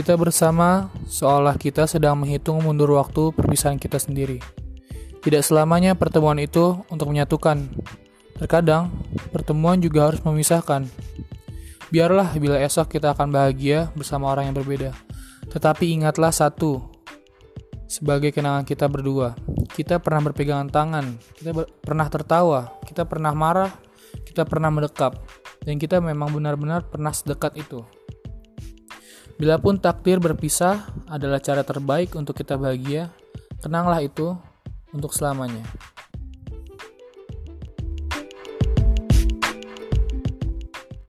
Kita bersama seolah kita sedang menghitung mundur waktu perpisahan kita sendiri. Tidak selamanya pertemuan itu untuk menyatukan. Terkadang, pertemuan juga harus memisahkan. Biarlah bila esok kita akan bahagia bersama orang yang berbeda. Tetapi ingatlah satu, sebagai kenangan kita berdua. Kita pernah berpegangan tangan, kita ber pernah tertawa, kita pernah marah, kita pernah mendekap, dan kita memang benar-benar pernah sedekat itu. Bilapun takdir berpisah adalah cara terbaik untuk kita bahagia, kenanglah itu untuk selamanya.